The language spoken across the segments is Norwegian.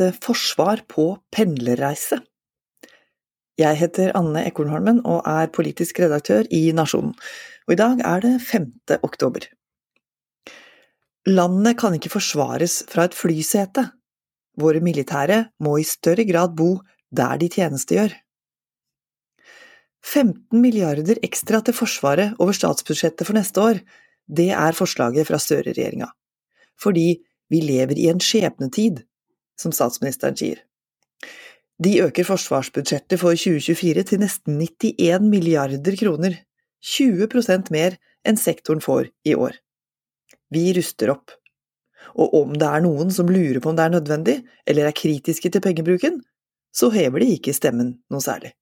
eh, forsvar på pendlerreise. Jeg heter Anne Ekornholmen og er politisk redaktør i Nasjonen, og i dag er det 5. oktober. Landet kan ikke forsvares fra et flysete. Våre militære må i større grad bo der de tjenestegjør. 15 milliarder ekstra til Forsvaret over statsbudsjettet for neste år, det er forslaget fra Støre-regjeringa. Fordi vi lever i en skjebnetid, som statsministeren sier. De øker forsvarsbudsjettet for 2024 til nesten 91 milliarder kroner, 20% mer enn sektoren får i år. Vi ruster opp. Og om det er noen som lurer på om det er nødvendig, eller er kritiske til pengebruken, så hever de ikke stemmen noe særlig.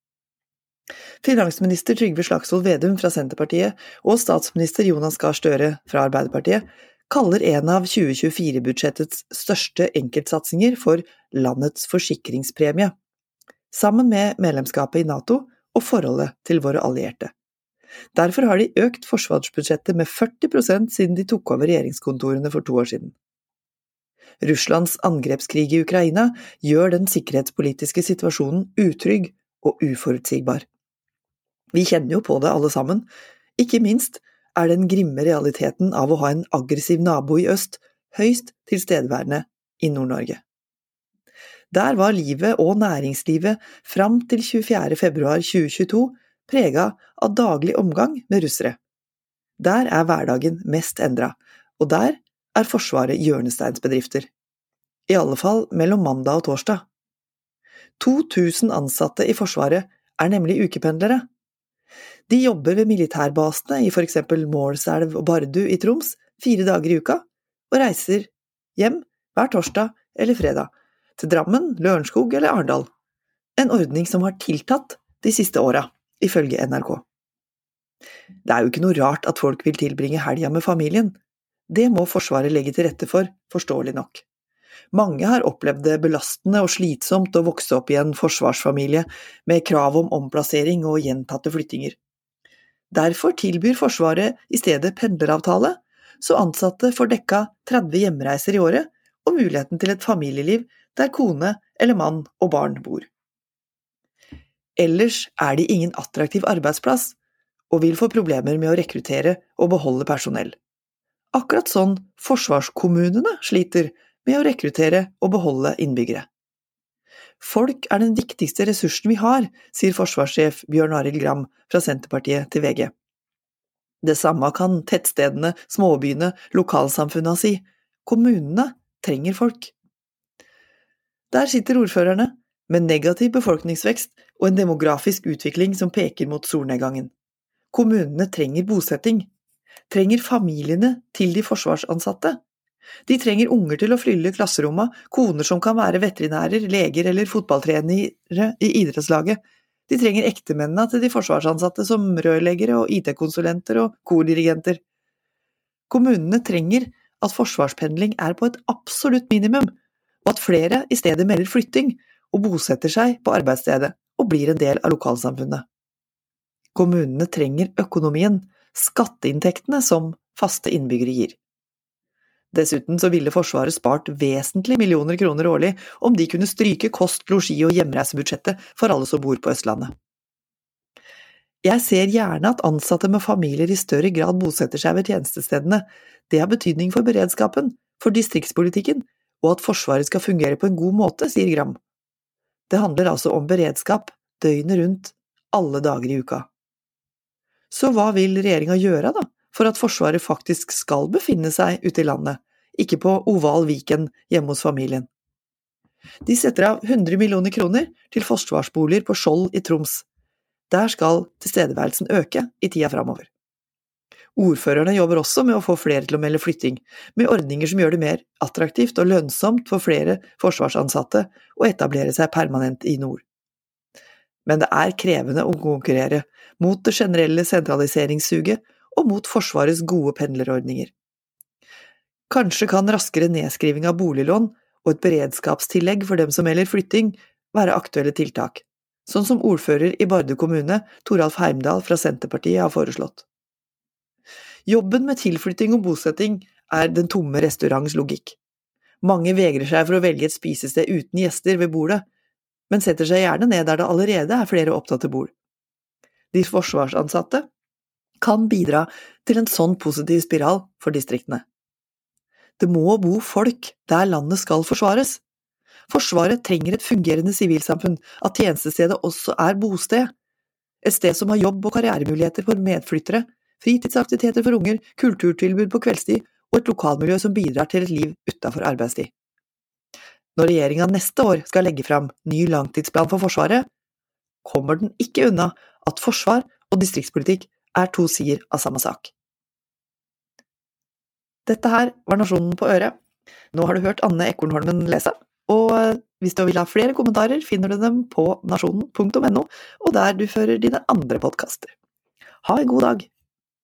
Finansminister Trygve Slagsvold Vedum fra Senterpartiet og statsminister Jonas Gahr Støre fra Arbeiderpartiet kaller en av 2024-budsjettets største enkeltsatsinger for landets forsikringspremie, sammen med medlemskapet i Nato og forholdet til våre allierte. Derfor har de økt forsvarsbudsjettet med 40% siden de tok over regjeringskontorene for to år siden. Russlands angrepskrig i Ukraina gjør den sikkerhetspolitiske situasjonen utrygg og uforutsigbar. Vi kjenner jo på det alle sammen, ikke minst er den grimme realiteten av å ha en aggressiv nabo i øst høyst tilstedeværende i Nord-Norge. Der var livet og næringslivet fram til 24. februar 2022 prega av daglig omgang med russere. Der er hverdagen mest endra, og der er Forsvaret hjørnesteinsbedrifter. I alle fall mellom mandag og torsdag. 2000 ansatte i Forsvaret er nemlig ukependlere. De jobber ved militærbasene i for eksempel Målselv og Bardu i Troms fire dager i uka, og reiser hjem hver torsdag eller fredag, til Drammen, Lørenskog eller Arendal. En ordning som har tiltatt de siste åra, ifølge NRK. Det er jo ikke noe rart at folk vil tilbringe helga med familien. Det må Forsvaret legge til rette for, forståelig nok. Mange har opplevd det belastende og slitsomt å vokse opp i en forsvarsfamilie med krav om omplassering og gjentatte flyttinger. Derfor tilbyr Forsvaret i stedet pendleravtale, så ansatte får dekka 30 hjemreiser i året og muligheten til et familieliv der kone eller mann og barn bor. Ellers er de ingen attraktiv arbeidsplass, og vil få problemer med å rekruttere og beholde personell. Akkurat sånn forsvarskommunene sliter med å rekruttere og beholde innbyggere. Folk er den viktigste ressursen vi har, sier forsvarssjef Bjørn Arild Gram fra Senterpartiet til VG. Det samme kan tettstedene, småbyene, lokalsamfunna si. Kommunene trenger folk. Der sitter ordførerne, med negativ befolkningsvekst og en demografisk utvikling som peker mot solnedgangen. Kommunene trenger bosetting, trenger familiene til de forsvarsansatte, de trenger unger til å fylle klasseromma, koner som kan være veterinærer, leger eller fotballtrenere i idrettslaget. De trenger ektemennene til de forsvarsansatte som rørleggere og IT-konsulenter og kordirigenter. Kommunene trenger at forsvarspendling er på et absolutt minimum, og at flere i stedet melder flytting og bosetter seg på arbeidsstedet og blir en del av lokalsamfunnet. Kommunene trenger økonomien, skatteinntektene som faste innbyggere gir. Dessuten så ville Forsvaret spart vesentlig millioner kroner årlig om de kunne stryke kost-, losji- og hjemreisebudsjettet for alle som bor på Østlandet. Jeg ser gjerne at ansatte med familier i større grad bosetter seg ved tjenestestedene, det har betydning for beredskapen, for distriktspolitikken, og at Forsvaret skal fungere på en god måte, sier Gram. Det handler altså om beredskap, døgnet rundt, alle dager i uka. Så hva vil regjeringa gjøre, da, for at Forsvaret faktisk skal befinne seg ute i landet, ikke på Oval Viken hjemme hos familien. De setter av 100 millioner kroner til forsvarsboliger på Skjold i Troms. Der skal tilstedeværelsen øke i tida framover. Ordførerne jobber også med å få flere til å melde flytting, med ordninger som gjør det mer attraktivt og lønnsomt for flere forsvarsansatte å etablere seg permanent i nord. Men det er krevende å konkurrere mot det generelle sentraliseringssuget og mot Forsvarets gode pendlerordninger. Kanskje kan raskere nedskriving av boliglån og et beredskapstillegg for dem som melder flytting, være aktuelle tiltak, sånn som ordfører i Bardu kommune, Toralf Heimdal fra Senterpartiet, har foreslått. Jobben med tilflytting og bosetting er den tomme restaurants logikk. Mange vegrer seg for å velge et spisested uten gjester ved bordet, men setter seg gjerne ned der det allerede er flere opptatte bord. De forsvarsansatte kan bidra til en sånn positiv spiral for distriktene. Det må bo folk der landet skal forsvares. Forsvaret trenger et fungerende sivilsamfunn, at tjenestestedet også er bosted. Et sted som har jobb og karrieremuligheter for medflyttere, fritidsaktiviteter for unger, kulturtilbud på kveldstid og et lokalmiljø som bidrar til et liv utenfor arbeidstid. Når regjeringa neste år skal legge fram ny langtidsplan for Forsvaret, kommer den ikke unna at forsvar og distriktspolitikk er to sider av samme sak. Dette her var Nasjonen på øret. Nå har du hørt Anne Ekornholmen lese, og hvis du vil ha flere kommentarer, finner du dem på nasjonen.no, og der du fører dine andre podkaster. Ha en god dag!